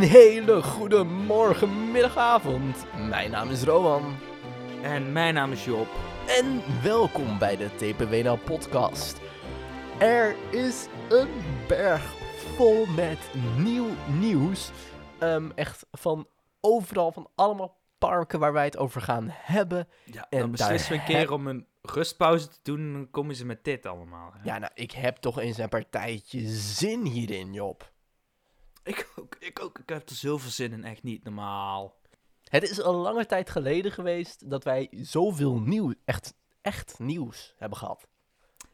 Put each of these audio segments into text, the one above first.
Een hele goede morgen, middag, avond. Mijn naam is Rowan. En mijn naam is Job. En welkom bij de TPWNL podcast. Er is een berg vol met nieuw nieuws. Ehm, echt van overal, van allemaal parken waar wij het over gaan hebben. Ja, En dan beslissen we een keer om een rustpauze te doen en dan komen ze met dit allemaal. hè? Ja, nou, ik heb toch eens een partijtje zin hierin, Job. Ik ook, ik ook. Ik heb er zoveel zin in, echt niet normaal. Het is al lange tijd geleden geweest dat wij zoveel nieuw, echt, echt nieuws hebben gehad.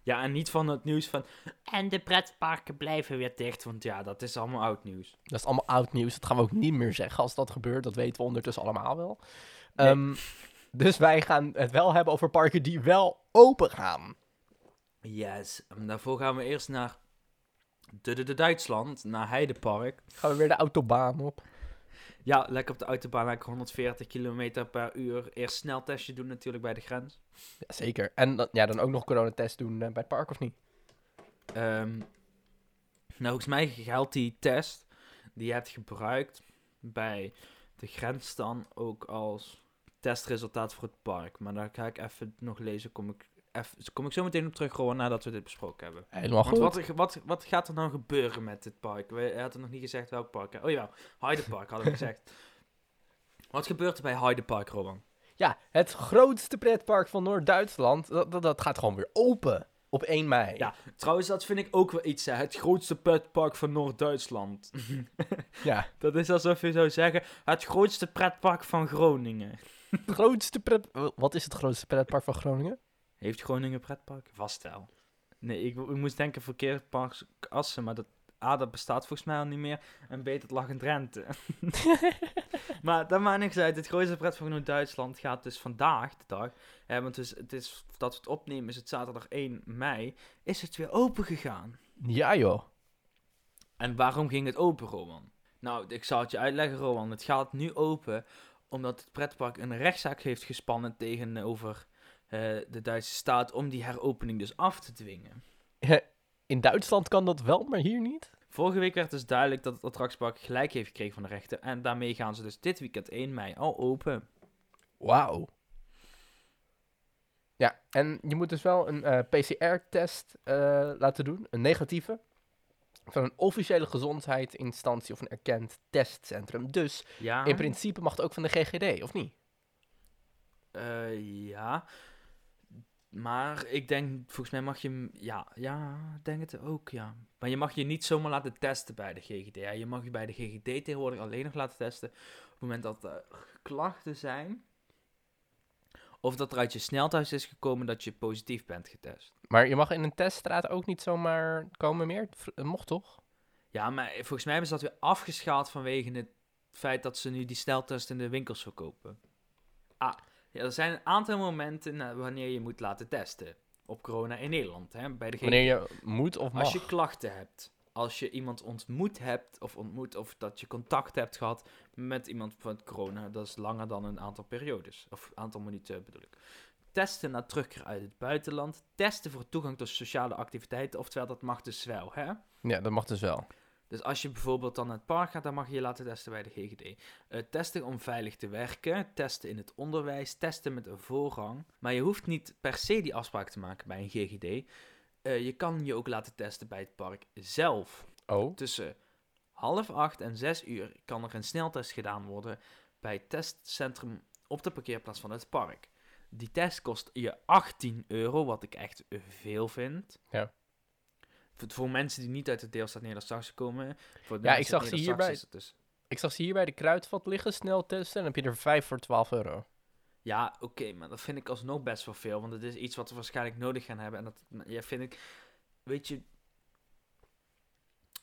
Ja, en niet van het nieuws van... En de pretparken blijven weer dicht, want ja, dat is allemaal oud nieuws. Dat is allemaal oud nieuws. Dat gaan we ook niet meer zeggen als dat gebeurt. Dat weten we ondertussen allemaal wel. Nee. Ehm, dus wij gaan het wel hebben over parken die wel open gaan. Yes. En daarvoor gaan we eerst naar de, de, de Duitsland, naar Heidepark. Gaan we weer de autobaan op. Ja, lekker op de autobaan, lekker 140 km per uur. Eerst sneltestje doen natuurlijk bij de grens. Ja, zeker. En dan, ja, dan ook nog coronatest doen eh, bij het park of niet? Ehm, nou, volgens mij geldt die test die je hebt gebruikt bij de grens dan ook als testresultaat voor het park. Maar daar ga ik even nog lezen, kom ik, even, kom ik zo meteen op terug, gewoon nadat we dit besproken hebben. Helemaal Want goed. wat, wat, wat gaat er nou gebeuren met dit park? We hadden nog niet gezegd welk park. hè? Oh ja, Heidepark hadden we gezegd. Wat gebeurt er bij Heidepark, Rowan? Ja, het grootste pretpark van Noord-Duitsland, dat, dat, dat gaat gewoon weer open op 1 mei. Ja, trouwens, dat vind ik ook wel iets, hè. Het grootste pretpark van Noord-Duitsland. ja Dat is alsof je zou zeggen, het grootste pretpark van Groningen. het grootste pret... Wat is het grootste pretpark van Groningen? Heeft Groningen pretpark? Vast wel. Nee, ik, ik moest denken verkeerspark Assen, maar dat, A, dat bestaat volgens mij al niet meer. En B, dat lag in Drenthe. maar dat maakt niks uit. Het grootste pretpark van Duitsland gaat dus vandaag, de dag, hè, want dus, het is, dat we het opnemen is het zaterdag 1 mei, is het weer open gegaan. Ja joh. En waarom ging het open, Roman? Nou, ik zal het je uitleggen, Roman. Het gaat nu open omdat het pretpark een rechtszaak heeft gespannen tegenover de Duitse staat om die heropening dus af te dwingen. In Duitsland kan dat wel, maar hier niet? Vorige week werd dus duidelijk dat het attractiepark gelijk heeft gekregen van de rechter. En daarmee gaan ze dus dit weekend 1 mei al open. Wauw. Ja, en je moet dus wel een eh, PCR-test eh, laten doen, een negatieve, van een officiële gezondheidsinstantie of een erkend testcentrum. Dus Ja, in principe mag het ook van de GGD, of niet? eh, ja. Maar ik denk, volgens mij mag je hem, ja, ja, ik denk het ook, ja. Maar je mag je niet zomaar laten testen bij de GGD. Hè. Je mag je bij de GGD tegenwoordig alleen nog laten testen op het moment dat er klachten zijn. Of dat er uit je sneltest is gekomen dat je positief bent getest. Maar je mag in een teststraat ook niet zomaar komen meer? Dat mocht toch? Ja, maar volgens mij hebben ze dat weer afgeschaald vanwege het feit dat ze nu die sneltest in de winkels verkopen. Ah, ja, er zijn een aantal momenten eh, wanneer je moet laten testen op corona in Nederland. Hè, bij. Wanneer je moet of mag? Als je klachten hebt, als je iemand ontmoet hebt, of ontmoet, of dat je contact hebt gehad met iemand van corona, dat is langer dan een aantal periodes, of aantal minuten bedoel ik. Testen na terugkeer uit het buitenland, testen voor toegang tot sociale activiteiten, oftewel dat mag dus wel, hè? Ja, dat mag dus wel. Dus als je bijvoorbeeld dan naar het park gaat, dan mag je je laten testen bij de GGD. Eh, testen om veilig te werken, testen in het onderwijs, testen met een voorrang. Maar je hoeft niet per se die afspraak te maken bij een GGD. Eh, je kan je ook laten testen bij het park zelf. Oh, Tussen half acht en zes uur kan er een sneltest gedaan worden bij het testcentrum op de parkeerplaats van het park. Die test kost je 18 euro, wat ik echt veel vind. Ja. Voor, mensen die niet uit de deelstaat Nederland-Saxe komen. Voor de Ja, ik zag ze hierbij- Dus, ik zag ze hier bij de kruidvat liggen, snel testen, en dan heb je er 5 voor 12 euro. ja, oké, maar dat vind ik alsnog best wel veel. Want het is iets wat we waarschijnlijk nodig gaan hebben. En dat ja, vind ik, weet je,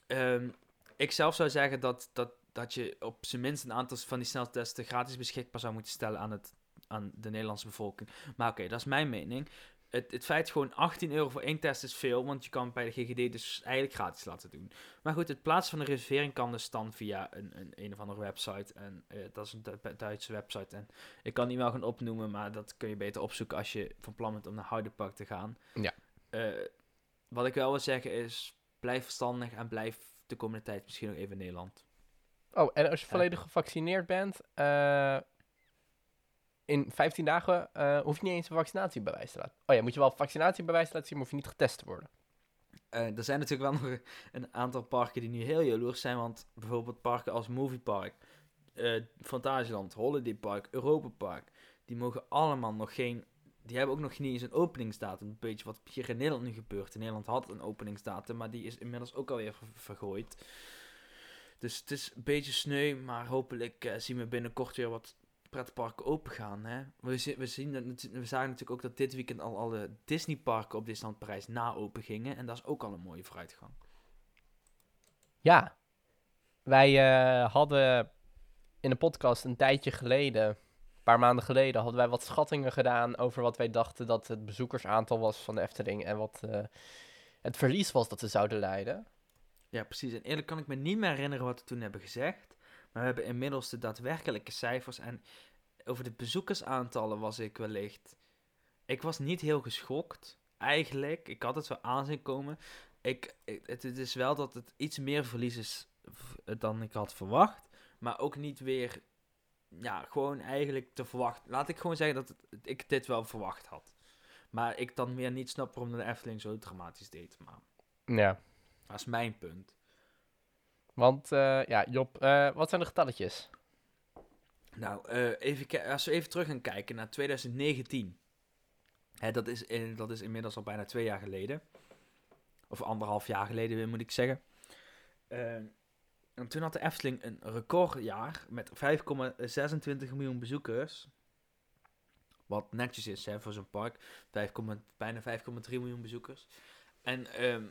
Ehm, ik zelf zou zeggen dat, dat, dat je op zijn minst een aantal van die sneltesten gratis beschikbaar zou moeten stellen aan, het, aan de Nederlandse bevolking. Maar oké, dat is mijn mening. Het, het feit gewoon 18 euro voor één test is veel, want je kan het bij de GGD dus eigenlijk gratis laten doen. Maar goed, het plaatsen van een reservering kan dus dan via een, een, een of andere website. En eh, dat is een Du- Duitse website. En ik kan die wel gaan opnoemen, maar dat kun je beter opzoeken als je van plan bent om naar Heidepark te gaan. Ja. Eh, wat ik wel wil zeggen is, blijf verstandig en blijf de komende tijd misschien nog even in Nederland. Oh, en als je volledig gevaccineerd bent, eh, in 15 dagen eh, hoef je niet eens een vaccinatiebewijs te laten. Oh ja, moet je wel vaccinatiebewijs laten zien, maar hoef je niet getest te worden. Eh, er zijn natuurlijk wel nog een aantal parken die nu heel jaloers zijn. Want bijvoorbeeld parken als Moviepark, eh Fantasieland, Holiday Park, Europa Park. Die mogen allemaal nog geen... Die hebben ook nog niet eens een openingsdatum. Een beetje wat hier in Nederland nu gebeurt. In Nederland had een openingsdatum, maar die is inmiddels ook alweer ver- vergooid. Dus het is een beetje sneu, maar hopelijk zien we binnenkort weer wat pretparken open gaan. Hè? We, we, zien we zagen natuurlijk ook dat dit weekend al alle Disneyparken op Disneyland Parijs na open gingen. En dat is ook al een mooie vooruitgang. Ja, wij eh, hadden in een podcast een tijdje geleden, een paar maanden geleden, hadden wij wat schattingen gedaan over wat wij dachten dat het bezoekersaantal was van de Efteling en wat eh, het verlies was dat ze zouden leiden. Ja, precies. En eerlijk kan ik me niet meer herinneren wat we toen hebben gezegd. Maar we hebben inmiddels de daadwerkelijke cijfers. En over de bezoekersaantallen was ik wellicht... Ik was niet heel geschokt, eigenlijk. Ik had het wel aanzien komen. Ik, het, het is wel dat het iets meer verlies is dan ik had verwacht. Maar ook niet weer... Ja, gewoon eigenlijk te verwachten. Laat ik gewoon zeggen dat het- ik dit wel verwacht had. Maar ik dan weer niet snap waarom de Efteling zo dramatisch deed. Maar Ja, dat is mijn punt. Want eh, ja, Job, eh, wat zijn de getalletjes? Nou, eh, even als we even terug gaan kijken naar 2019. Hè, dat, is in, dat is inmiddels al bijna twee jaar geleden. Of anderhalf jaar geleden, moet ik zeggen. Eh, en toen had de Efteling een recordjaar met 5,26 miljoen bezoekers. Wat netjes is hè, voor zo'n park. 5, bijna 5,3 miljoen bezoekers. En ehm,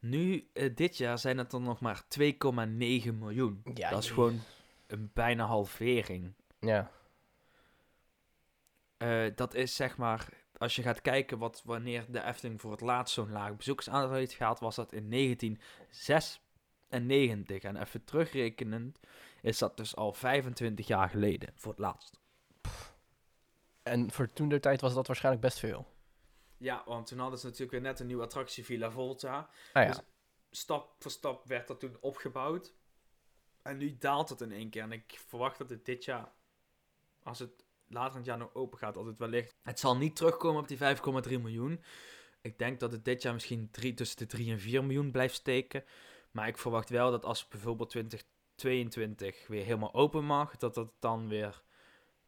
nu, eh, dit jaar, zijn het dan nog maar 2,9 miljoen. Ja, dat is gewoon een bijna halvering. Ja, Eh, dat is zeg maar, als je gaat kijken wat wanneer de Efteling voor het laatst zo'n laag bezoekersaantal heeft gehad, was dat in 1996. En even terugrekenend is dat dus al 25 jaar geleden voor het laatst. en voor toen der tijd was dat waarschijnlijk best veel. Ja, want toen hadden ze natuurlijk weer net een nieuwe attractie Villa Volta. Ah ja, Dus- Stap voor stap werd dat toen opgebouwd. En nu daalt het in één keer. En ik verwacht dat het dit jaar, als het later in het jaar nog open gaat, dat het wellicht... Het zal niet terugkomen op die 5,3 miljoen. Ik denk dat het dit jaar misschien drie, tussen de 3 en 4 miljoen blijft steken. Maar ik verwacht wel dat als bijvoorbeeld 2022 weer helemaal open mag, dat dat dan weer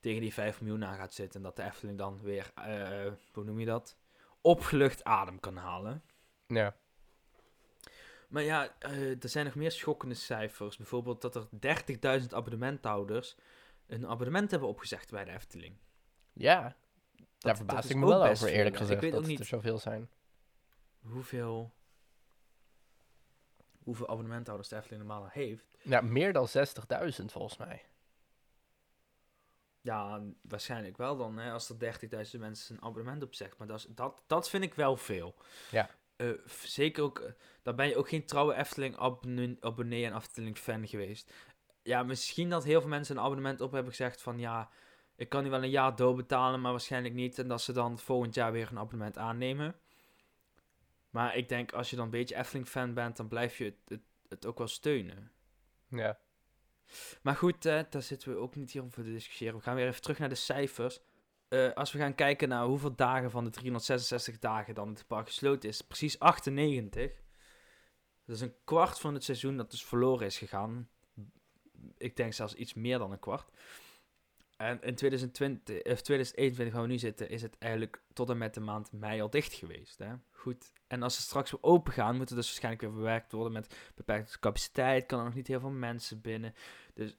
tegen die 5 miljoen aan gaat zitten. En dat de Efteling dan weer, eh, hoe noem je dat? Opgelucht adem kan halen. ja. Maar ja, eh, er zijn nog meer schokkende cijfers. Bijvoorbeeld dat er 30.000 abonnementhouders een abonnement hebben opgezegd bij de Efteling. Ja, daar dat verbaas ik me wel over, eerlijk ja. Ik gezegd, weet dat ook het niet- er zoveel zijn. Hoeveel, hoeveel abonnementhouders de Efteling normaal heeft. Ja, meer dan 60.000 volgens mij. Ja, waarschijnlijk wel dan, hè, als er 30.000 mensen een abonnement opzegt. Maar dat, is, dat, dat vind ik wel veel. Ja. Eh, zeker ook, eh, dan ben je ook geen trouwe Efteling-abonnee abonnee en Efteling-fan geweest. Ja, misschien dat heel veel mensen een abonnement op hebben gezegd van ja, ik kan nu wel een jaar doorbetalen, maar waarschijnlijk niet. En dat ze dan volgend jaar weer een abonnement aannemen. Maar ik denk, als je dan een beetje Efteling-fan bent, dan blijf je het, het, het ook wel steunen. Ja. Maar goed, eh, daar zitten we ook niet hier om voor te discussiëren. We gaan weer even terug naar de cijfers. Eh, als we gaan kijken naar hoeveel dagen van de 366 dagen dan het park gesloten is, precies 98. Dat is een kwart van het seizoen dat dus verloren is gegaan. Ik denk zelfs iets meer dan een kwart. En in 2020, of 2021, waar we nu zitten, is het eigenlijk tot en met de maand mei al dicht geweest. Hè? Goed. En als ze straks weer open gaan, moet het dus waarschijnlijk weer bewerkt worden met beperkte capaciteit. Kan er nog niet heel veel mensen binnen. Dus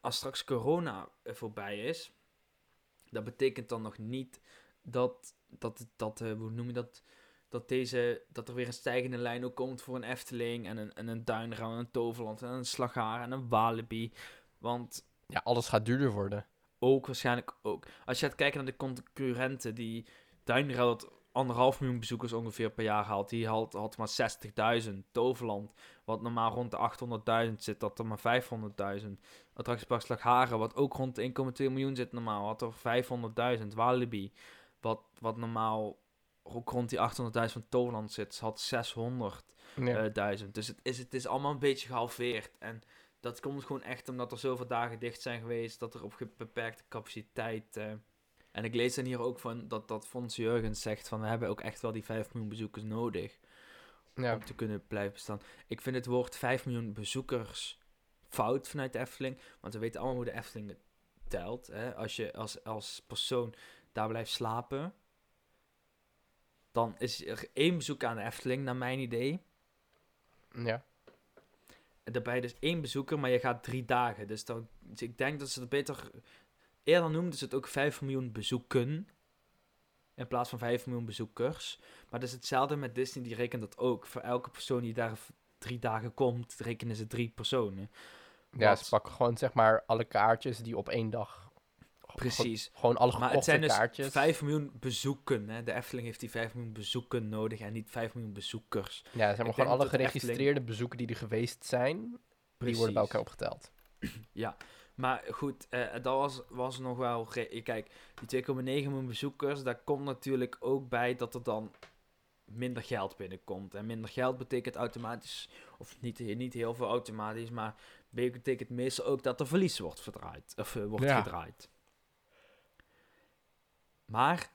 als straks corona voorbij is, dat betekent dan nog niet dat, dat, dat eh, hoe noem je dat, dat, deze, dat er weer een stijgende lijn ook komt voor een Efteling en een, en een Duinraam en een Toverland en een Slagaar en een Walibi. Want ja, alles gaat duurder worden. ook waarschijnlijk ook. Als je gaat kijken naar de concurrenten, die Duinraad had anderhalf miljoen bezoekers ongeveer per jaar haalt. Die had, had maar 60.000. Toverland, wat normaal rond de 800.000 zit, dat er maar 500.000. Attractiepark Slagharen, wat ook rond de 1,2 miljoen zit normaal, had er 500.000. Walibi, wat, wat normaal ook rond die 800.000 van Toverland zit. Had 600. Ja. eh, duizend. Dus het is, het is allemaal een beetje gehalveerd. En dat komt gewoon echt omdat er zoveel dagen dicht zijn geweest, dat er op beperkte capaciteit. eh, en ik lees dan hier ook van dat, dat Fons Jurgens zegt van we hebben ook echt wel die 5 miljoen bezoekers nodig ja. om te kunnen blijven bestaan. Ik vind het woord 5 miljoen bezoekers fout vanuit de Efteling, want we weten allemaal hoe de Efteling het telt. Hè? Als je als, als persoon daar blijft slapen, dan is er één bezoek aan de Efteling, naar mijn idee. ja. Daarbij dus één bezoeker, maar je gaat drie dagen. Dus, dan, dus ik denk dat ze het beter... Eerder noemden ze het ook 5 miljoen bezoeken. In plaats van 5 miljoen bezoekers. Maar dat is hetzelfde met Disney, die rekent dat ook. Voor elke persoon die daar drie dagen komt, rekenen ze drie personen. Ja, Wat- ze pakken gewoon zeg maar alle kaartjes die op één dag... Precies. Gewoon alle Maar het zijn dus kaartjes. 5 miljoen bezoeken. Hè? De Efteling heeft die 5 miljoen bezoeken nodig en niet 5 miljoen bezoekers. Ja, zeg maar gewoon alle Efteling- geregistreerde bezoeken die er geweest zijn, die worden bij elkaar opgeteld. Maar goed, eh, dat was, was nog wel... Kijk, die 2,9 miljoen bezoekers, daar komt natuurlijk ook bij dat er dan minder geld binnenkomt. En minder geld betekent automatisch, of niet, niet heel veel automatisch, maar betekent meestal ook dat er verlies wordt verdraaid. Of eh, wordt Ja. gedraaid. Maar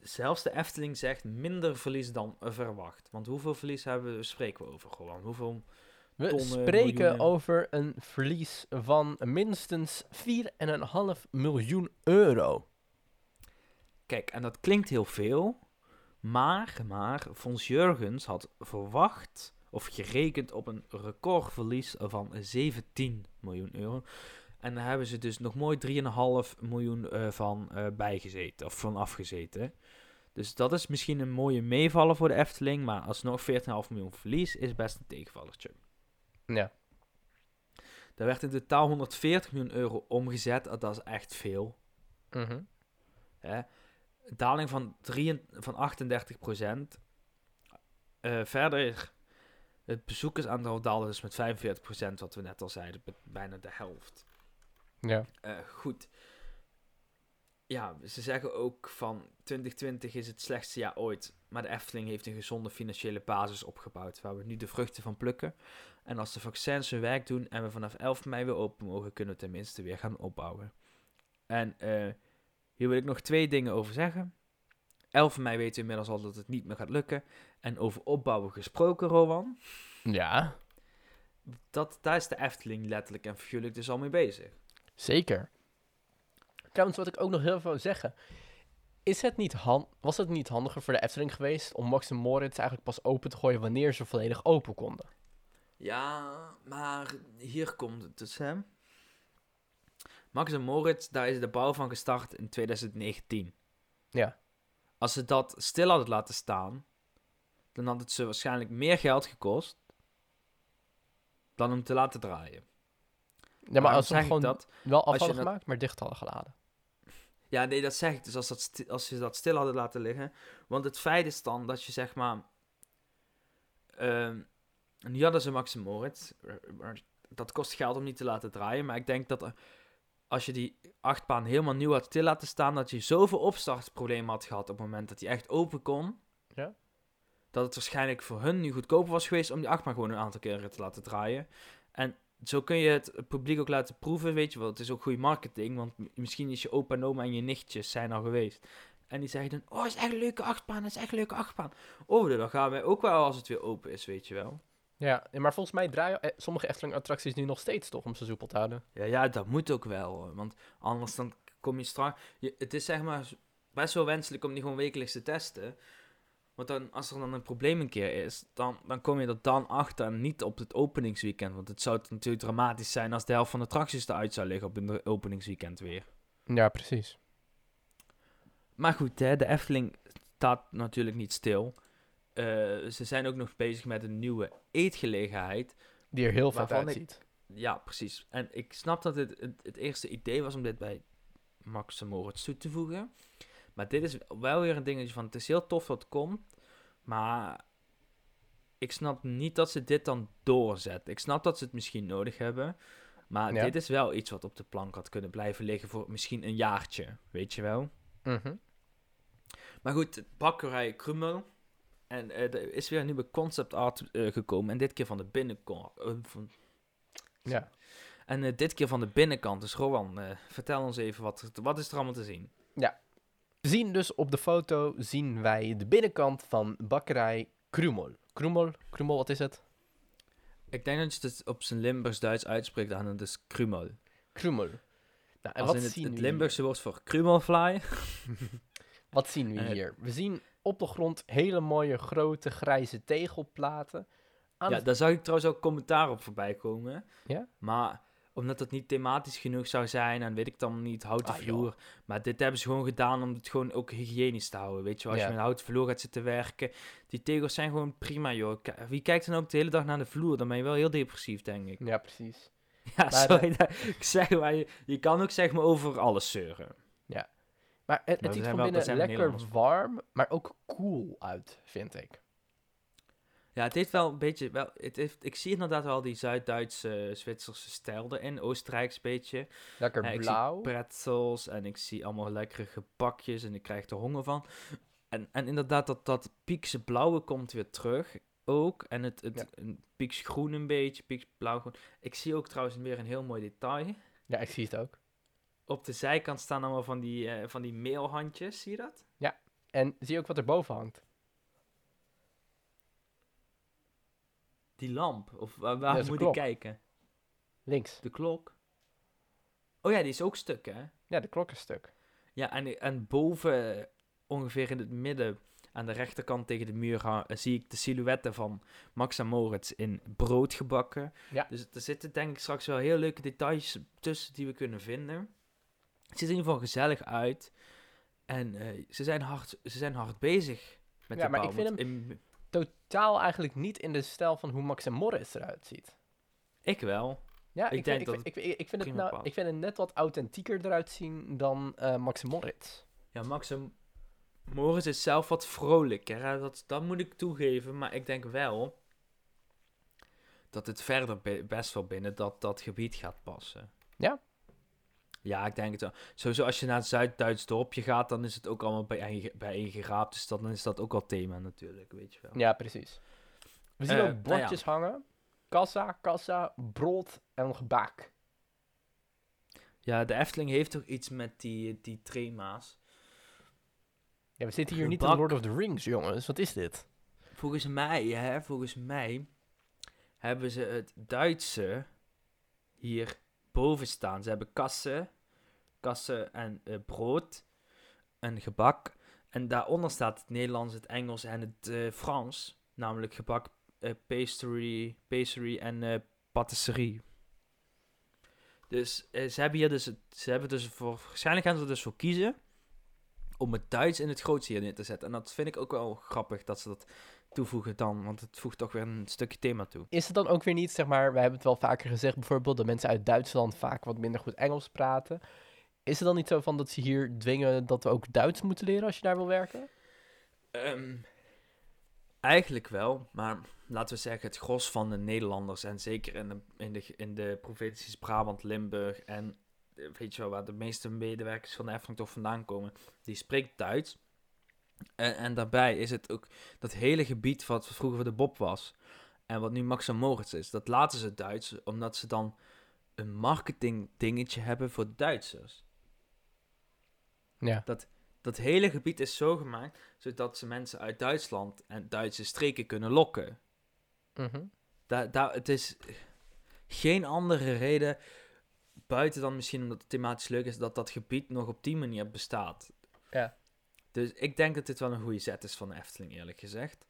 zelfs de Efteling zegt minder verlies dan verwacht. Want hoeveel verlies hebben we, spreken we over gewoon? Hoeveel We Tonnen, spreken miljoenen. over een verlies van minstens 4,5 miljoen euro. Kijk, en dat klinkt heel veel, maar, maar Fons Jurgens had verwacht of gerekend op een recordverlies van 17 miljoen euro. En daar hebben ze dus nog mooi 3,5 miljoen eh, van eh, bijgezeten, of van afgezeten. Dus dat is misschien een mooie meevaller voor de Efteling, maar alsnog 14,5 miljoen verlies is best een tegenvallertje. Ja. Daar werd in totaal 140 miljoen euro omgezet, dat is echt veel. Mhm. Hè? Daling van, 3, van 38 procent. verder, het bezoekersaantal daalde dus met 45 procent, wat we net al zeiden, bijna de helft. Ja. Eh, goed. Ja, ze zeggen ook van 2020 is het slechtste jaar ooit. Maar de Efteling heeft een gezonde financiële basis opgebouwd, waar we nu de vruchten van plukken. En als de vaccins hun werk doen en we vanaf 11 mei weer open mogen, kunnen we tenminste weer gaan opbouwen. En eh, hier wil ik nog twee dingen over zeggen. 11 mei weten we inmiddels al dat het niet meer gaat lukken. En over opbouwen gesproken, Rowan. Ja, Dat, daar is de Efteling letterlijk en figuurlijk dus al mee bezig. Zeker. Trouwens, wat ik ook nog heel veel wil zeggen. Is het niet han was het niet handiger voor de Efteling geweest om Max en Moritz eigenlijk pas open te gooien wanneer ze volledig open konden? Ja, maar hier komt het dus, hè. Max en Moritz, daar is de bouw van gestart in 2019. Ja. Als ze dat stil hadden laten staan, dan had het ze waarschijnlijk meer geld gekost dan om te laten draaien. Ja, maar als ze gewoon dat? wel af je dat- gemaakt, maar dicht hadden geladen. Ja, nee, dat zeg ik dus als, dat als ze dat stil hadden laten liggen. Want het feit is dan dat je zeg maar... ehm nu hadden ze Max Moritz. eh, Dat kost geld om niet te laten draaien. Maar ik denk dat er- als je die achtbaan helemaal nieuw had stil laten staan... dat je zoveel opstartproblemen had gehad op het moment dat die echt open kon... Ja. Dat het waarschijnlijk voor hun nu goedkoper was geweest om die achtbaan gewoon een aantal keren te laten draaien. En zo kun je het publiek ook laten proeven, weet je wel. Het is ook goede marketing, want misschien is je opa en oma en je nichtjes zijn al geweest. En die zeggen dan, oh, is echt een leuke achtbaan, is echt een leuke achtbaan. Oh, dan gaan wij ook wel als het weer open is, weet je wel. Ja, maar volgens mij draaien eh, sommige Efteling-attracties nu nog steeds toch om ze soepel te houden. Ja, ja, dat moet ook wel, hoor, want anders dan kom je straks... Het is zeg maar best wel wenselijk om die gewoon wekelijks te testen. Want dan, als er dan een probleem een keer is, dan, dan kom je er dan achter en niet op het openingsweekend. Want het zou natuurlijk dramatisch zijn als de helft van de attracties eruit zou liggen op een openingsweekend weer. Ja, precies. Maar goed, hè, de Efteling staat natuurlijk niet stil. Eh, ze zijn ook nog bezig met een nieuwe eetgelegenheid. Die er heel vet Waarvan ik- uitziet. Ja, precies. En ik snap dat het, het het eerste idee was om dit bij Max Moritz toe te voegen. Maar dit is wel weer een dingetje van, het is heel tof dat het komt. Maar ik snap niet dat ze dit dan doorzetten. Ik snap dat ze het misschien nodig hebben. Maar Ja. dit is wel iets wat op de plank had kunnen blijven liggen voor misschien een jaartje. Weet je wel? Mhm. Maar goed, bakkerij Krummel. En eh, er is weer een nieuwe concept art eh, gekomen. En dit keer van de binnenkant. eh, van... Ja. En dit keer van de binnenkant. Dus Rowan, vertel ons even, wat, wat is er allemaal te zien? We zien dus op de foto zien wij de binnenkant van bakkerij Krumel. Krumel, Krumel, wat is het? Ik denk dat je het op zijn Limburgs-Duits uitspreekt en het is Krummel. Krumel. Nou, en Als wat in het, zien het Limburgse woord voor Krummelfly. hier? Wat zien we Eh, hier? We zien op de grond hele mooie grote grijze tegelplaten. Aan Ja, het- daar zag ik trouwens ook commentaar op voorbij komen. Ja? Maar omdat het niet thematisch genoeg zou zijn en weet ik dan niet, houten Ah, joh. vloer. Maar dit hebben ze gewoon gedaan om het gewoon ook hygiënisch te houden. Weet je, als Ja. je met houten vloer gaat zitten werken, die tegels zijn gewoon prima, joh. Wie kijkt dan ook de hele dag naar de vloer? Dan ben je wel heel depressief, denk ik. Ja, precies. Ja, Maar, sorry dat ik zeg, maar je, je kan ook zeg maar over alles zeuren. Maar het, het ziet van binnen lekker warm, maar ook cool uit, vind ik. Ja, het heeft wel een beetje, wel, het heeft, ik zie inderdaad wel die Zuid-Duitse, Zwitserse stijl erin. Oostenrijks beetje. Lekker Ja, blauw. pretzels en ik zie allemaal lekkere gebakjes en ik krijg er honger van. En, en inderdaad, dat, dat piekse blauwe komt weer terug ook. En het, het Ja. een pieks groen een beetje, pieks blauw groen. Ik zie ook trouwens weer een heel mooi detail. Ja, ik zie het ook. Op de zijkant staan allemaal van die, eh, van die mailhandjes, zie je dat? En zie je ook wat er boven hangt? Die lamp, of waar, moet klok. ik kijken? Links. De klok. Oh ja, die is ook stuk, hè? Ja, de klok is stuk. Ja, en, en boven, ongeveer in het midden, aan de rechterkant tegen de muur, eh, zie ik de silhouetten van Max en Moritz in brood gebakken. Ja. Dus er zitten denk ik straks wel heel leuke details tussen die we kunnen vinden. Het ziet er in ieder geval gezellig uit. En eh, ze, zijn hard, ze zijn hard bezig met Ja, de maar bouw. ik vind want in- Totaal eigenlijk niet in de stijl van hoe Max en Morris eruit ziet. ik wel. Ja, Ik ik, denk vind, dat ik, vind- ik, vind het nou, past. ik vind het net wat authentieker eruit zien dan eh, Max en Moritz. Ja, Max en Moritz is zelf wat vrolijker. Hè? Dat, dat moet ik toegeven. Maar ik denk wel dat het verder best wel binnen dat, dat gebied gaat passen. Ja? Ja, ik denk het wel. Sowieso als je naar het Zuid-Duits dorpje gaat, dan is het ook allemaal bijeen, bijeengeraapt. Dus dan is dat ook wel thema natuurlijk, weet je wel. Ja, precies. We zien Eh, ook nou bordjes hangen. Kassa, kassa, brood en gebak. Ja, de Efteling heeft toch iets met die, die thema's. Ja, we zitten hier niet in. Lord of the Rings, jongens. Wat is dit? Volgens mij, hè, volgens mij hebben ze het Duitse hier boven staan. Ze hebben kassen, kassen en eh, brood en gebak. En daaronder staat het Nederlands, het Engels en het eh, Frans. Namelijk gebak, eh, pastry, pastry en patisserie. Dus ze hebben hier dus, het- ze hebben dus voor, waarschijnlijk gaan ze er dus voor kiezen om het Duits in het grootste neer te zetten. En dat vind ik ook wel grappig dat ze dat toevoegen dan, want het voegt toch weer een stukje thema toe. Is het dan ook weer niet, zeg maar, we hebben het wel vaker gezegd, bijvoorbeeld dat mensen uit Duitsland vaak wat minder goed Engels praten. Is het dan niet zo van dat ze hier dwingen dat we ook Duits moeten leren als je daar wil werken? Ehm, eigenlijk wel, maar laten we zeggen, het gros van de Nederlanders en zeker in de, in de, in de provincies Brabant, Limburg en eh, weet je wel, waar de meeste medewerkers van de Efteling toch vandaan komen, die spreekt Duits. En, en daarbij is het ook dat hele gebied wat vroeger de Bob was en wat nu Max en Moritz is, dat laten ze Duits, omdat ze dan een marketing dingetje hebben voor Duitsers. Ja. Dat hele gebied is zo gemaakt zodat ze mensen uit Duitsland en Duitse streken kunnen lokken. Mhm. Daar, daar, het is geen andere reden, buiten dan misschien omdat het thematisch leuk is, dat dat gebied nog op die manier bestaat. Ja. Dus ik denk dat dit wel een goede zet is van de Efteling, eerlijk gezegd.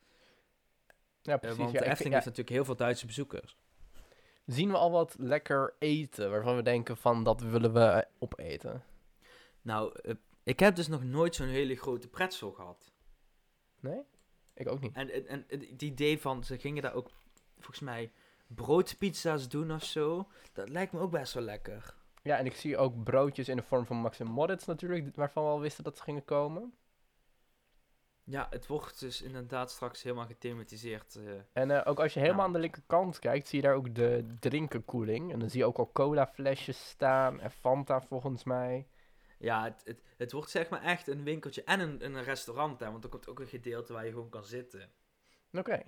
Ja, Eh, precies. want ja, de ik- Efteling ja, heeft natuurlijk heel veel Duitse bezoekers. zien we al wat lekker eten waarvan we denken van dat willen we opeten? Nou, eh, ik heb dus nog nooit zo'n hele grote pretzel gehad. Nee? Ik ook niet. En, en, en het idee van, ze gingen daar ook volgens mij broodpizza's doen of zo. Dat lijkt me ook best wel lekker. Ja, en ik zie ook broodjes in de vorm van Max en Moritz natuurlijk, waarvan we al wisten dat ze gingen komen. Ja, het wordt dus inderdaad straks helemaal gethematiseerd. eh. En eh, ook als je helemaal Ja. aan de linkerkant kijkt, zie je daar ook de drinkenkoeling. En dan zie je ook al cola flesjes staan en Fanta volgens mij. Ja, het, het, het wordt zeg maar echt een winkeltje en een, een restaurant, hè, want er komt ook een gedeelte waar je gewoon kan zitten. Oké.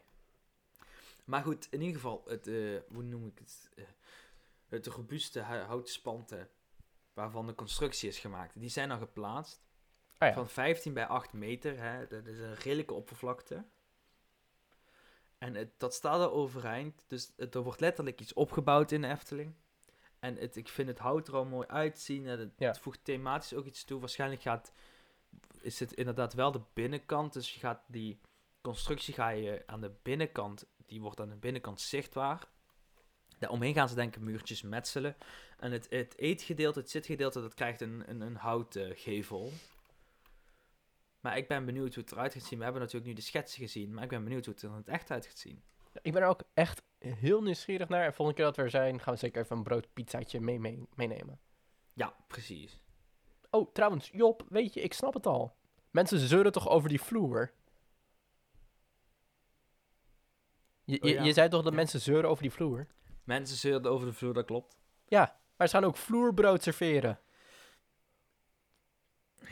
Maar goed, in ieder geval, het, eh, hoe noem ik het? Het robuuste hu- houten spanten waarvan de constructie is gemaakt, die zijn al geplaatst. Ah ja. Van 15 bij 8 meter, hè, dat is een redelijke oppervlakte. En het, dat staat er overeind, dus het, er wordt letterlijk iets opgebouwd in de Efteling. En het, ik vind het hout er al mooi uitzien en het, Ja. het voegt thematisch ook iets toe. Waarschijnlijk gaat, is het inderdaad wel de binnenkant, dus je gaat die constructie ga je aan de binnenkant, die wordt aan de binnenkant zichtbaar. Daaromheen gaan ze denk ik muurtjes metselen. En het, het eetgedeelte, het zitgedeelte, dat krijgt een, een, een houten gevel. Maar ik ben benieuwd hoe het eruit gaat zien. We hebben natuurlijk nu de schetsen gezien, maar ik ben benieuwd hoe het er in het echt uit gaat zien. Ik ben er ook echt heel nieuwsgierig naar. En volgende keer dat we er zijn, gaan we zeker even een broodpizzaatje mee, mee, meenemen. Ja, precies. Oh, trouwens, Job, weet je, ik snap het al. Mensen zeuren toch over die vloer? Je, Oh je, ja. je zei toch dat Ja. mensen zeuren over die vloer? Mensen zeurden over de vloer, dat klopt. Ja, maar ze gaan ook vloerbrood serveren.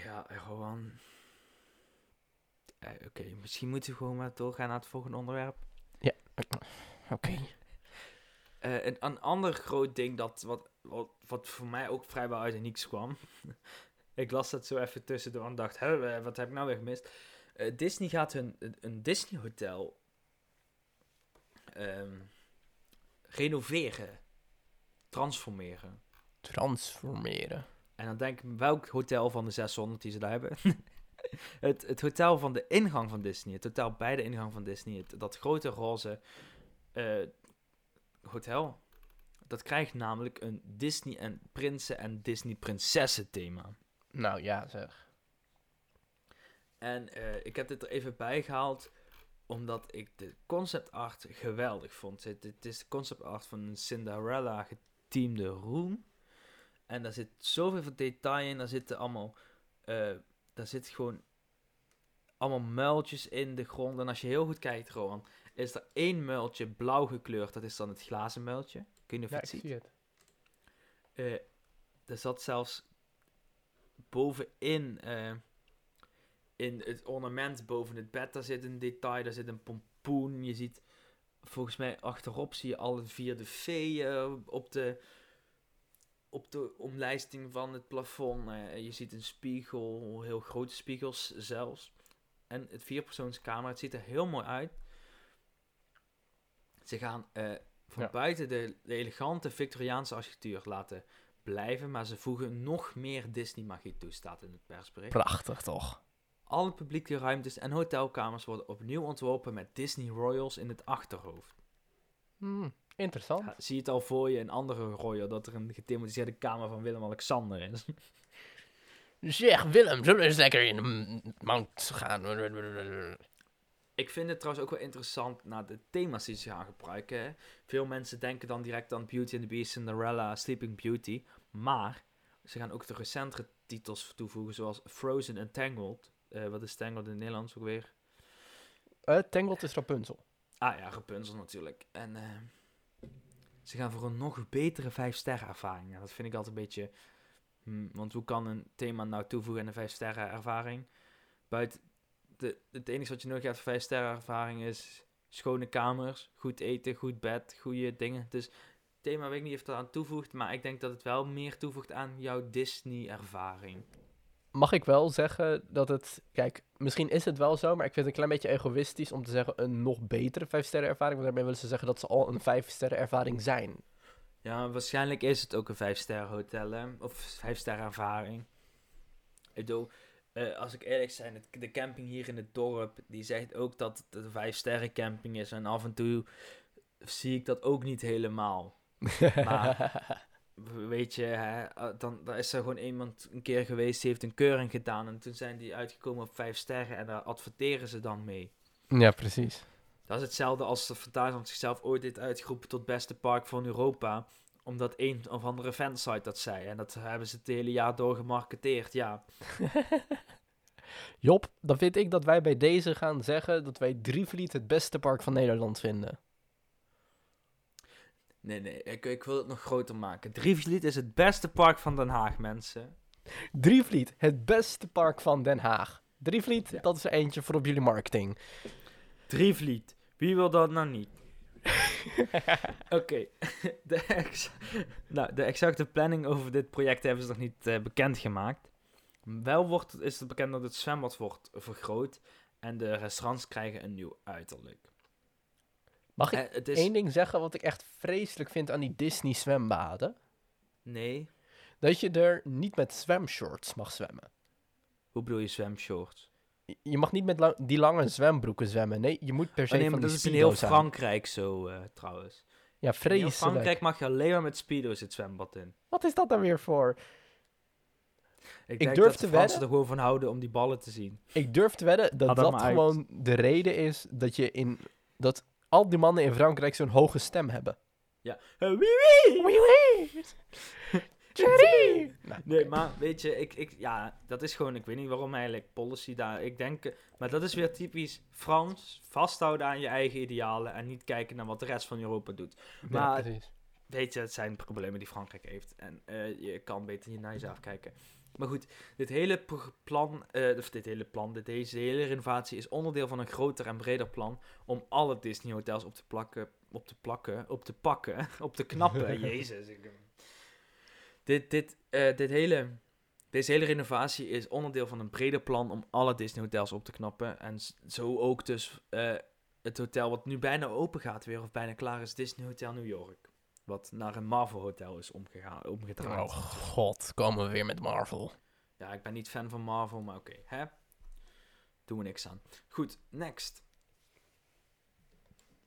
Ja, gewoon... Oké, misschien moeten we gewoon maar doorgaan naar het volgende onderwerp. Oké. Eh, een, een ander groot ding dat, wat, wat, wat voor mij ook vrijwel uit de niks kwam. ik las dat zo even tussendoor en dacht, hè, wat heb ik nou weer gemist? Eh, Disney gaat hun een, een Disney hotel ehm, renoveren, transformeren. Transformeren. En dan denk ik, welk hotel van de 600 die ze daar hebben? het, het hotel van de ingang van Disney. Het hotel bij de ingang van Disney. Het, dat grote roze eh, hotel. Dat krijgt namelijk een Disney en prinsen en Disney prinsessen thema. Nou ja, zeg. En eh, ik heb dit er even bij gehaald omdat ik de concept art geweldig vond. Het, het is de concept art van een Cinderella geteamde room. En daar zit zoveel van detail in. Daar zitten allemaal, eh, daar zit gewoon allemaal muiltjes in de grond. En als je heel goed kijkt, Rowan, is er één muiltje blauw gekleurd. Dat is dan het glazen muiltje. Kun je of Ja, het ziet? zie het. Eh, er zat zelfs bovenin, eh, in het ornament boven het bed, daar zit een detail, daar zit een pompoen. Je ziet, volgens mij achterop zie je alle vier de veeën op de, op de omlijsting van het plafond. Eh, je ziet een spiegel, heel grote spiegels zelfs. En het vierpersoonscamera, het ziet er heel mooi uit. Ze gaan eh, van Ja. buiten de, de elegante Victoriaanse architectuur laten blijven, maar ze voegen nog meer Disney-magie toe, staat in het persbericht. Prachtig toch? Alle publieke ruimtes en hotelkamers worden opnieuw ontworpen met Disney Royals in het achterhoofd. Hmm, interessant. Ja, zie je het al voor je in andere Royal dat er een gethematiseerde kamer van Willem-Alexander is? Zeg, Willem, zullen we eens lekker in de mount gaan? Ik vind het trouwens ook wel interessant naar de thema's die ze gaan gebruiken. hè. Veel mensen denken dan direct aan Beauty and the Beast, Cinderella, Sleeping Beauty. Maar ze gaan ook de recentere titels toevoegen, zoals Frozen en Tangled. Eh, wat is Tangled in het Nederlands ook weer? Eh, Tangled is Rapunzel. Ah ja, Rapunzel natuurlijk. En eh, ze gaan voor een nog betere 5-sterren ervaring. Dat vind ik altijd een beetje... hmm, want hoe kan een thema nou toevoegen aan een 5-sterren ervaring? Buiten... De, het enige wat je nodig hebt voor 5 sterren ervaring is schone kamers, goed eten, goed bed, goede dingen. Dus thema weet ik niet of dat aan toevoegt, maar ik denk dat het wel meer toevoegt aan jouw Disney ervaring. Mag ik wel zeggen dat het... Kijk, misschien is het wel zo, maar ik vind het een klein beetje egoïstisch om te zeggen een nog betere 5 sterren ervaring. Want daarmee willen ze zeggen dat ze al een 5 sterren ervaring zijn. Ja, waarschijnlijk is het ook een 5-ster hotel, hè? Of 5-ster ervaring. Ik bedoel, eh, als ik eerlijk zijn, het, de camping hier in het dorp, die zegt ook dat het een 5-sterren camping is. En af en toe zie ik dat ook niet helemaal. Maar- Weet je, hè, eh, dan, dan is er gewoon iemand een keer geweest, die heeft een keuring gedaan. En toen zijn die uitgekomen op 5 sterren en daar adverteren ze dan mee. ja, precies. Dat is hetzelfde als de Fantasieland zichzelf ooit heeft uitgeroepen tot beste park van Europa. Omdat een of andere fansite dat zei. En dat hebben ze het hele jaar door gemarketeerd, ja. Job, dan vind ik dat wij bij deze gaan zeggen dat wij Drievliet het beste park van Nederland vinden. Nee, nee, ik, ik wil het nog groter maken. Drievliet is het beste park van Den Haag, mensen. Drievliet, het beste park van Den Haag. Drievliet, Ja. dat is er eentje voor op jullie marketing. Drievliet. Wie wil dat nou niet? Oké. De, ex- nou, de exacte planning over dit project hebben ze nog niet eh, bekendgemaakt. Wel wordt, is het bekend dat het zwembad wordt vergroot en de restaurants krijgen een nieuw uiterlijk. Mag ik Eh, het is... één ding zeggen wat ik echt vreselijk vind aan die Disney zwembaden? Nee. Dat je er niet met zwemshorts mag zwemmen. Hoe bedoel je zwemshorts? Je- mag niet met la- die lange zwembroeken zwemmen. Nee, je moet per se Oh, nee, van maar die dat is in heel zijn. Frankrijk zo, eh, trouwens. Ja, In heel vreselijk. Frankrijk mag je alleen maar met speedo's het zwembad in. Wat is dat dan weer voor? Ik, denk durf dat te wedden- er gewoon van houden om die ballen te zien. Ik durf te wedden dat dat dat gewoon de reden is dat je in... Dat al die mannen in Frankrijk zo'n hoge stem hebben. Ja. Eh, wie, wie? Wee wee! Jerry! Nou, Nee, maar weet je, ik, ik, ja, dat is gewoon, ik weet niet waarom eigenlijk policy daar, ik denk, eh, maar dat is weer typisch Frans, vasthouden aan je eigen idealen en niet kijken naar wat de rest van Europa doet. Ja, maar- precies. Weet je, het zijn problemen die Frankrijk heeft en eh, je kan beter hier naar jezelf kijken. Maar goed, dit hele plan, eh, of dit hele plan, dit, deze hele renovatie is onderdeel van een groter en breder plan om alle Disney hotels op te plakken, op te plakken, op te pakken, op te knappen. Jezus. Ik, dit, dit, eh, dit hele, deze hele renovatie is onderdeel van een breder plan om alle Disney hotels op te knappen. En zo ook dus eh, het hotel wat nu bijna open gaat weer, of bijna klaar is, Disney Hotel New York. Wat naar een Marvel hotel is omgegaan, omgedraaid. Oh god, komen we weer met Marvel. Ja, ik ben niet fan van Marvel, maar oké, hè? Doen we niks aan. Goed, next.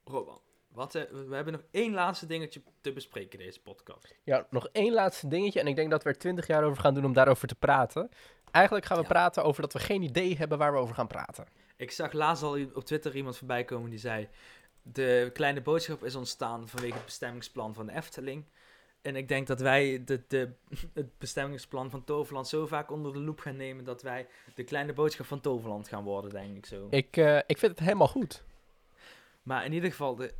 Roban, wat, eh, we hebben nog één laatste dingetje te bespreken deze podcast. Ja, nog één laatste dingetje. En ik denk dat we er twintig jaar over gaan doen om daarover te praten. Eigenlijk gaan we Ja. praten over dat we geen idee hebben waar we over gaan praten. Ik zag laatst al op Twitter iemand voorbij komen die zei... De kleine boodschap is ontstaan vanwege het bestemmingsplan van de Efteling. En ik denk dat wij de, de, het bestemmingsplan van Toverland zo vaak onder de loep gaan nemen... dat wij de kleine boodschap van Toverland gaan worden, denk ik zo. Ik, eh, ik vind het helemaal goed. Maar in ieder geval, de,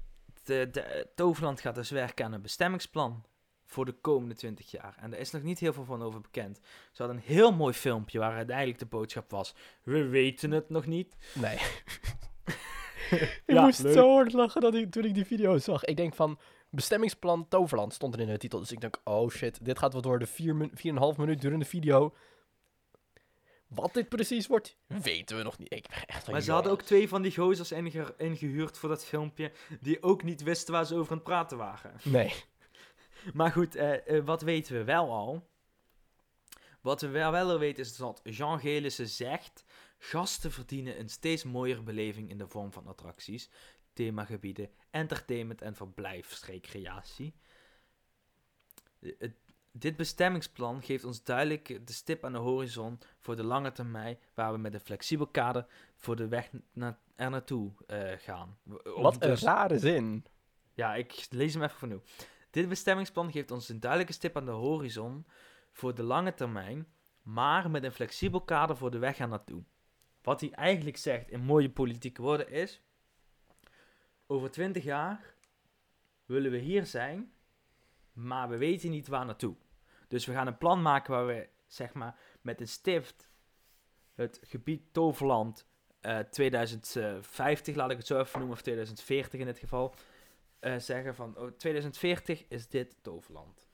de, de, Toverland gaat dus werken aan een bestemmingsplan voor de komende 20 jaar. En daar is nog niet heel veel van over bekend. Ze hadden een heel mooi filmpje waar uiteindelijk de boodschap was... We weten het nog niet. Nee. ik Ja, moest leuk. zo hard lachen dat ik, toen ik die video zag. Ik denk van, bestemmingsplan Toverland stond er in de titel. Dus ik denk, oh shit, dit gaat wat worden. 4,5 minuut durende video. Wat dit precies wordt, weten we nog niet. Ik ben echt van, Maar ze hadden ook twee van die gozers inge- ingehuurd voor dat filmpje... die ook niet wisten waar ze over aan het praten waren. Nee. Maar goed, eh, eh, wat weten we wel al? Wat we wel, wel weten is dat Jean Gelissen zegt... Gasten verdienen een steeds mooiere beleving in de vorm van attracties, themagebieden, entertainment en verblijfsrecreatie. Eh, dit bestemmingsplan geeft ons duidelijk de stip aan de horizon voor de lange termijn, waar we met een flexibel kader voor de weg na er naartoe eh, gaan. Om Wat een dus- rare zin. ja, ik lees hem even opnieuw. Dit bestemmingsplan geeft ons een duidelijke stip aan de horizon voor de lange termijn, maar met een flexibel kader voor de weg er naartoe. Wat hij eigenlijk zegt in mooie politieke woorden is: over 20 jaar willen we hier zijn, maar we weten niet waar naartoe. Dus we gaan een plan maken waar we, zeg maar, met een stift het gebied Toverland eh 2050, laat ik het zo even noemen, of 2040 in dit geval, eh, zeggen van oh, 2040 is dit Toverland.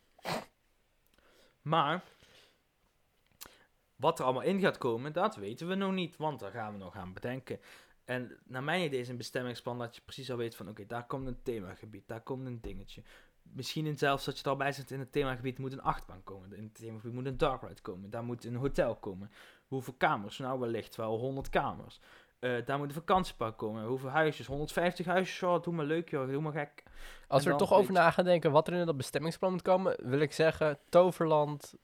Maar wat er allemaal in gaat komen, dat weten we nog niet, want daar gaan we nog aan bedenken. En naar mijn idee is een bestemmingsplan dat je precies al weet van oké, daar komt een themagebied, daar komt een dingetje. Misschien in zelfs dat je er al bij zit in het themagebied moet een achtbaan komen, in het themagebied moet een dark ride komen, daar moet een hotel komen. Hoeveel kamers? Nou wellicht wel 100 kamers. Eh, daar moet een vakantiepark komen. Hoeveel huisjes? 150 huisjes? Oh, doe maar leuk joh, doe maar gek. Als we er toch over weet na gaan denken wat er in dat bestemmingsplan moet komen, wil ik zeggen, Toverland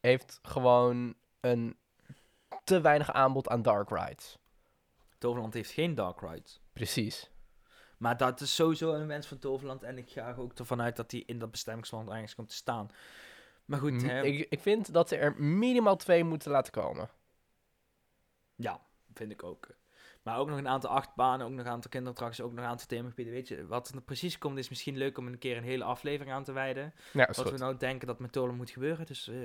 heeft gewoon een te weinig aanbod aan dark rides. Toverland heeft geen dark rides. Precies. Maar dat is sowieso een wens van Toverland. En ik ga er ook ervan uit dat die in dat bestemmingsplan ergens komt te staan. Maar goed, M- hè, ik, ik vind dat ze er minimaal twee moeten laten komen. ja, vind ik ook. Maar ook nog een aantal achtbanen, ook nog een aantal kinderattracties, ook nog een aantal themagebieden. Weet je, wat er precies komt is misschien leuk om een keer een hele aflevering aan te wijden. Ja, Wat goed. we nou denken dat met Toverland moet gebeuren. Dus eh,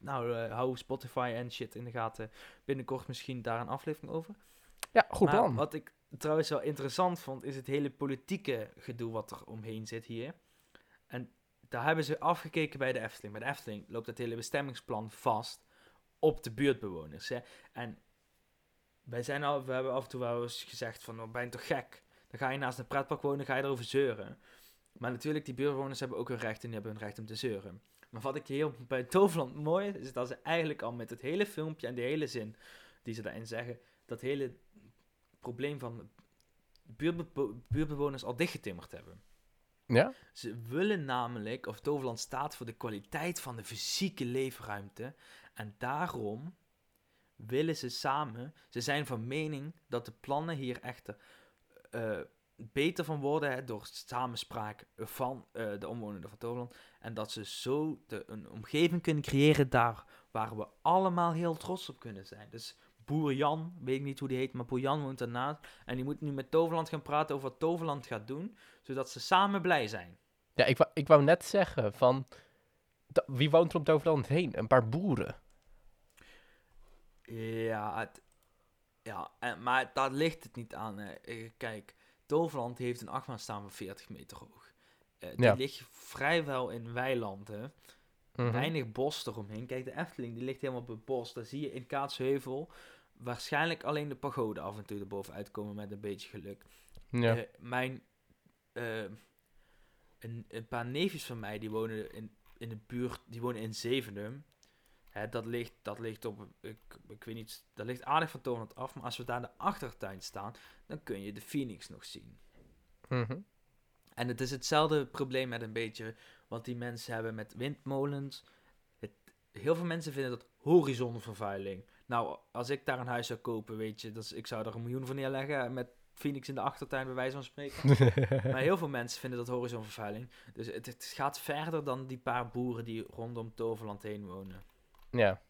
nou, eh, hou Spotify en shit in de gaten. Binnenkort misschien daar een aflevering over. Ja, goed maar plan. wat ik trouwens wel interessant vond, is het hele politieke gedoe wat er omheen zit hier. En daar hebben ze afgekeken bij de Efteling. Bij de Efteling loopt het hele bestemmingsplan vast op de buurtbewoners. Hè? En wij zijn al, we hebben af en toe wel eens gezegd van, oh, ben je toch gek? Dan ga je naast een pretpark wonen, ga je erover zeuren. Maar natuurlijk, die buurtbewoners hebben ook hun recht en die hebben hun recht om te zeuren. Maar wat ik heel bij Toverland mooi is, is dat ze eigenlijk al met het hele filmpje en de hele zin die ze daarin zeggen, dat hele probleem van buurtbe- buurtbewoners al dichtgetimmerd hebben. Ja? Ze willen namelijk, of Toverland staat voor de kwaliteit van de fysieke leefruimte. En daarom willen ze samen, ze zijn van mening dat de plannen hier echter eh, beter van worden hè, door samenspraak van eh, de omwonenden van Toverland. En dat ze zo de, een omgeving kunnen creëren daar waar we allemaal heel trots op kunnen zijn. Dus Boer Jan, weet ik niet hoe die heet, maar Boer Jan woont daarnaast. En die moet nu met Toverland gaan praten over wat Toverland gaat doen, zodat ze samen blij zijn. Ja, ik wou, ik wou net zeggen van... wie woont er om Toverland heen? Een paar boeren. Ja, het, ja en, maar daar ligt het niet aan. hè. Eh, Kijk, Toverland heeft een achtbaan staan van 40 meter hoog. Eh, die Ja. ligt vrijwel in weilanden. Mhm. Weinig bos eromheen. Kijk, de Efteling die ligt helemaal op het bos. Daar zie je in Kaatsheuvel waarschijnlijk alleen de pagode af en toe erboven uitkomen met een beetje geluk. Ja. Eh, mijn, eh, een, een paar neefjes van mij, die wonen in, in de buurt, die wonen in Zevenum. Hè, dat, ligt, dat ligt op, ik, ik weet niet, dat ligt aardig van Toverland af. Maar als we daar in de achtertuin staan, dan kun je de Phoenix nog zien. Mhm. En het is hetzelfde probleem met een beetje wat die mensen hebben met windmolens. Het, heel veel mensen vinden dat horizonvervuiling. Nou, als ik daar een huis zou kopen, weet je, dat is, ik zou er een miljoen voor neerleggen met Phoenix in de achtertuin, bij wijze van spreken. maar heel veel mensen vinden dat horizonvervuiling. Dus het, het gaat verder dan die paar boeren die rondom Toverland heen wonen. Ja.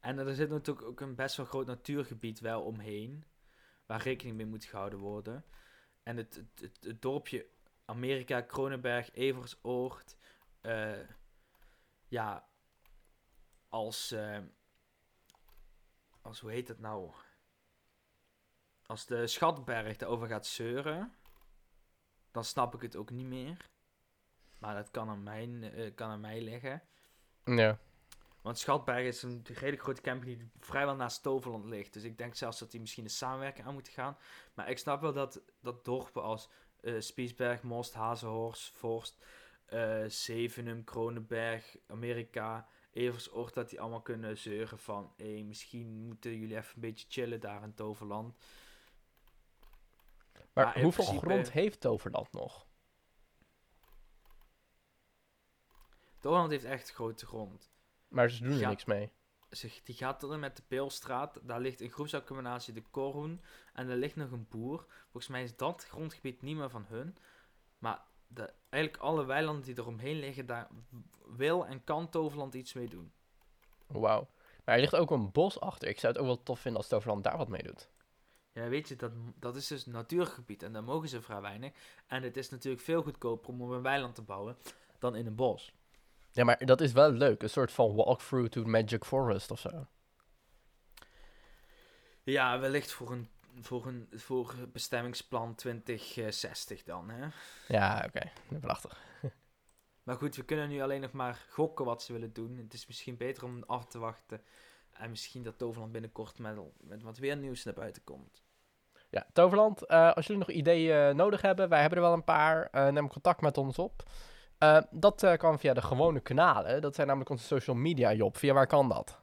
En er zit natuurlijk ook een best wel groot natuurgebied wel omheen, waar rekening mee moet gehouden worden. En het, het, het, het dorpje Amerika, Kronenberg, Eversoord, eh, ja, als, eh, als, hoe heet het nou? Als de Schatberg daarover gaat zeuren, dan snap ik het ook niet meer. Maar dat kan aan mij, eh, kan aan mij liggen. Ja. Want Schatberg is een redelijk grote camping die vrijwel naast Toverland ligt. Dus ik denk zelfs dat die misschien een samenwerking aan moeten gaan. Maar ik snap wel dat, dat dorpen als eh Spiesberg, Most, Hazenhorst, Forst, eh Zevenum, Kronenberg, Amerika, Eversoort, dat die allemaal kunnen zeuren van... Hé, misschien moeten jullie even een beetje chillen daar in Toverland. Maar hoeveel principe- grond heeft Toverland nog? Toverland heeft echt grote grond. Maar ze doen er Ja. niks mee. Zeg, die gaat en met de Peelstraat. Daar ligt een groepsaccommodatie, de Korhoen. En er ligt nog een boer. Volgens mij is dat grondgebied niet meer van hun. Maar de, eigenlijk alle weilanden die eromheen liggen, daar wil en kan Toverland iets mee doen. Wauw. Maar er ligt ook een bos achter. Ik zou het ook wel tof vinden als Toverland daar wat mee doet. Ja, weet je, dat, dat is dus natuurgebied en daar mogen ze vrij weinig. En het is natuurlijk veel goedkoper om op een weiland te bouwen dan in een bos. Ja, maar dat is wel leuk. Een soort van walkthrough to Magic Forest of zo. Ja, wellicht voor een, voor een voor bestemmingsplan 2060 dan, hè. Ja, oké. Prachtig. Maar goed, we kunnen nu alleen nog maar gokken wat ze willen doen. Het is misschien beter om af te wachten. En misschien dat Toverland binnenkort met, met wat weer nieuws naar buiten komt. Ja, Toverland, eh, als jullie nog ideeën eh, nodig hebben, wij hebben er wel een paar, eh, neem contact met ons op. Eh, dat eh, kan via de gewone kanalen. Dat zijn namelijk onze social media, Job. Via waar kan dat?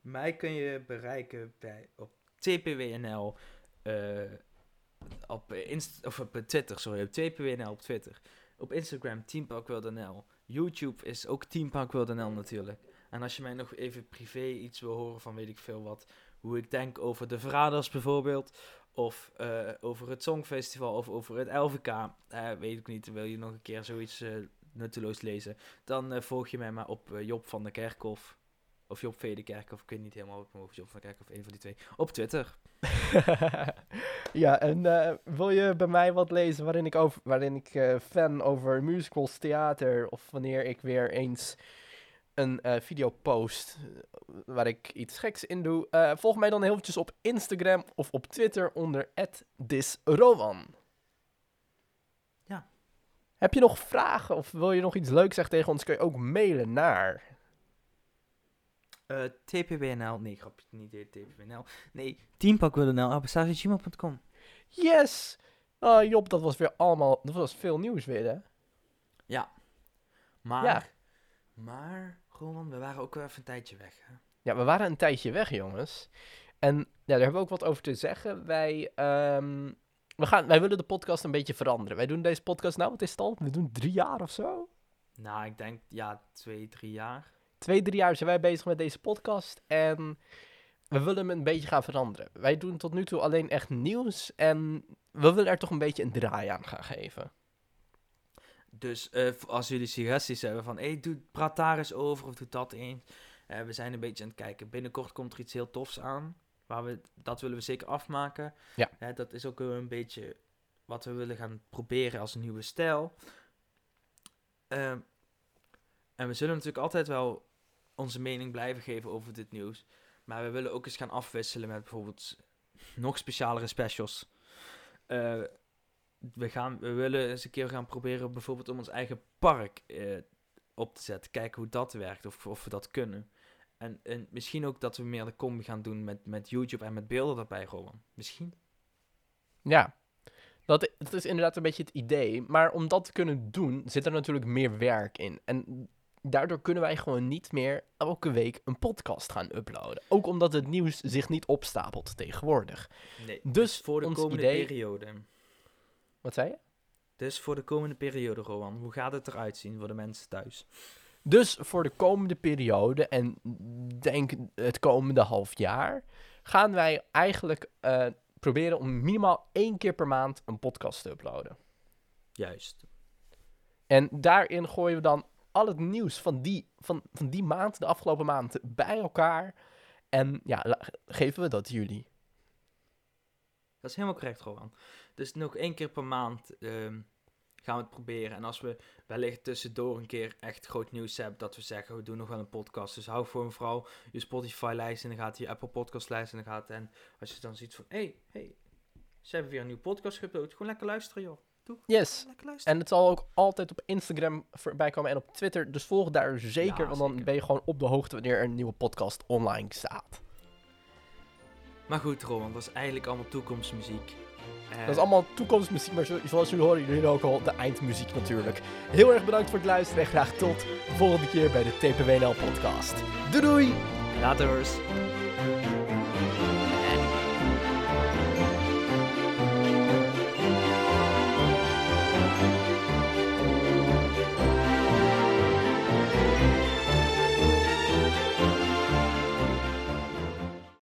Mij kun je bereiken bij, op TPWNL. eh, op, Inst of op Twitter, sorry. Op TPWNL op Twitter. Op Instagram teamparkwildnl. YouTube is ook teamparkwildnl natuurlijk. En als je mij nog even privé iets wil horen van weet ik veel wat. Hoe ik denk over de Verraders bijvoorbeeld. Of eh, over het Songfestival. Of over het LVK. eh, weet ik niet. Wil je nog een keer zoiets eh, nutteloos lezen. Dan volg je mij maar op Job van der Kerkhof. Of Job V. de Kerkhof. Ik weet niet helemaal ik of Job van der Kerkhof. Een van die twee. Op Twitter. ja, en wil je bij mij wat lezen waarin ik, over, waarin ik fan over musicals, theater of wanneer ik weer eens een eh, video post eh, waar ik iets geks in doe, eh, volg mij dan heel eventjes op Instagram of op Twitter onder @disrowan. Ja. Heb je nog vragen of wil je nog iets leuks zeggen tegen ons, kun je ook mailen naar... Eh, TPWNL, nee, grapje, niet TPWNL. Nee, teampakWNL, apenstaartje.gmail.com. Yes! Oh Job, dat was weer allemaal, dat was veel nieuws weer hè? Maar, Ja. maar, Roman, we waren ook wel even een tijdje weg. Hè? Ja, we waren een tijdje weg, jongens. En ja, daar hebben we ook wat over te zeggen. Wij, ehm, we gaan, wij willen de podcast een beetje veranderen. Wij doen deze podcast, nou, wat is het al? We doen drie jaar of zo? Nou, ik denk, ja, twee, drie jaar. Twee, drie jaar zijn wij bezig met deze podcast. En we willen hem een beetje gaan veranderen. Wij doen tot nu toe alleen echt nieuws. En we willen er toch een beetje een draai aan gaan geven. Dus eh, als jullie suggesties hebben van, hey, doe, praat daar eens over of doe dat eens. Eh, we zijn een beetje aan het kijken. Binnenkort komt er iets heel tofs aan. Waar we, dat willen we zeker afmaken. Ja. Eh, dat is ook een beetje wat we willen gaan proberen als een nieuwe stijl. Ehm, en we zullen natuurlijk altijd wel onze mening blijven geven over dit nieuws. Maar we willen ook eens gaan afwisselen met bijvoorbeeld nog specialere specials. We, gaan, we willen eens een keer gaan proberen bijvoorbeeld om ons eigen park eh, op te zetten. Kijken hoe dat werkt, of, of we dat kunnen. En, en misschien ook dat we meer de combi gaan doen met, met YouTube en met beelden erbij, Rowan. Misschien. Ja, dat, dat is inderdaad een beetje het idee. Maar om dat te kunnen doen, zit er natuurlijk meer werk in. En daardoor kunnen wij gewoon niet meer elke week een podcast gaan uploaden. Ook omdat het nieuws zich niet opstapelt tegenwoordig. Nee. Dus voor de komende idee- periode. Wat zei je? Dus voor de komende periode, Rowan. Hoe gaat het eruit zien voor de mensen thuis? Dus voor de komende periode, en denk het komende half jaar, gaan wij eigenlijk eh, proberen om minimaal één keer per maand een podcast te uploaden. Juist. En daarin gooien we dan al het nieuws van die, van, van die maand, de afgelopen maand, bij elkaar. En ja, geven we dat jullie. Dat is helemaal correct, Rowan. Dus nog één keer per maand ehm, gaan we het proberen. En als we wellicht tussendoor een keer echt groot nieuws hebben, dat we zeggen, we doen nog wel een podcast. Dus hou voor een vrouw je Spotify-lijst in de gaten, je Apple Podcast-lijst in de gaten. En als je dan ziet van, hé, hey, hey, ze hebben weer een nieuwe podcast geüpload. Gewoon lekker luisteren, joh. Yes. Lekker luisteren. En het zal ook altijd op Instagram voorbij komen en op Twitter. Dus volg daar zeker, Ja, want dan zeker. ben je gewoon op de hoogte wanneer er een nieuwe podcast online staat. Maar goed, Rowan, dat is eigenlijk allemaal toekomstmuziek. Eh, Dat is allemaal toekomstmuziek, maar zo- zoals jullie horen, jullie ook al de eindmuziek natuurlijk. Heel erg bedankt voor het luisteren en graag tot de volgende keer bij de TPWNL podcast. Doei doei! Laters.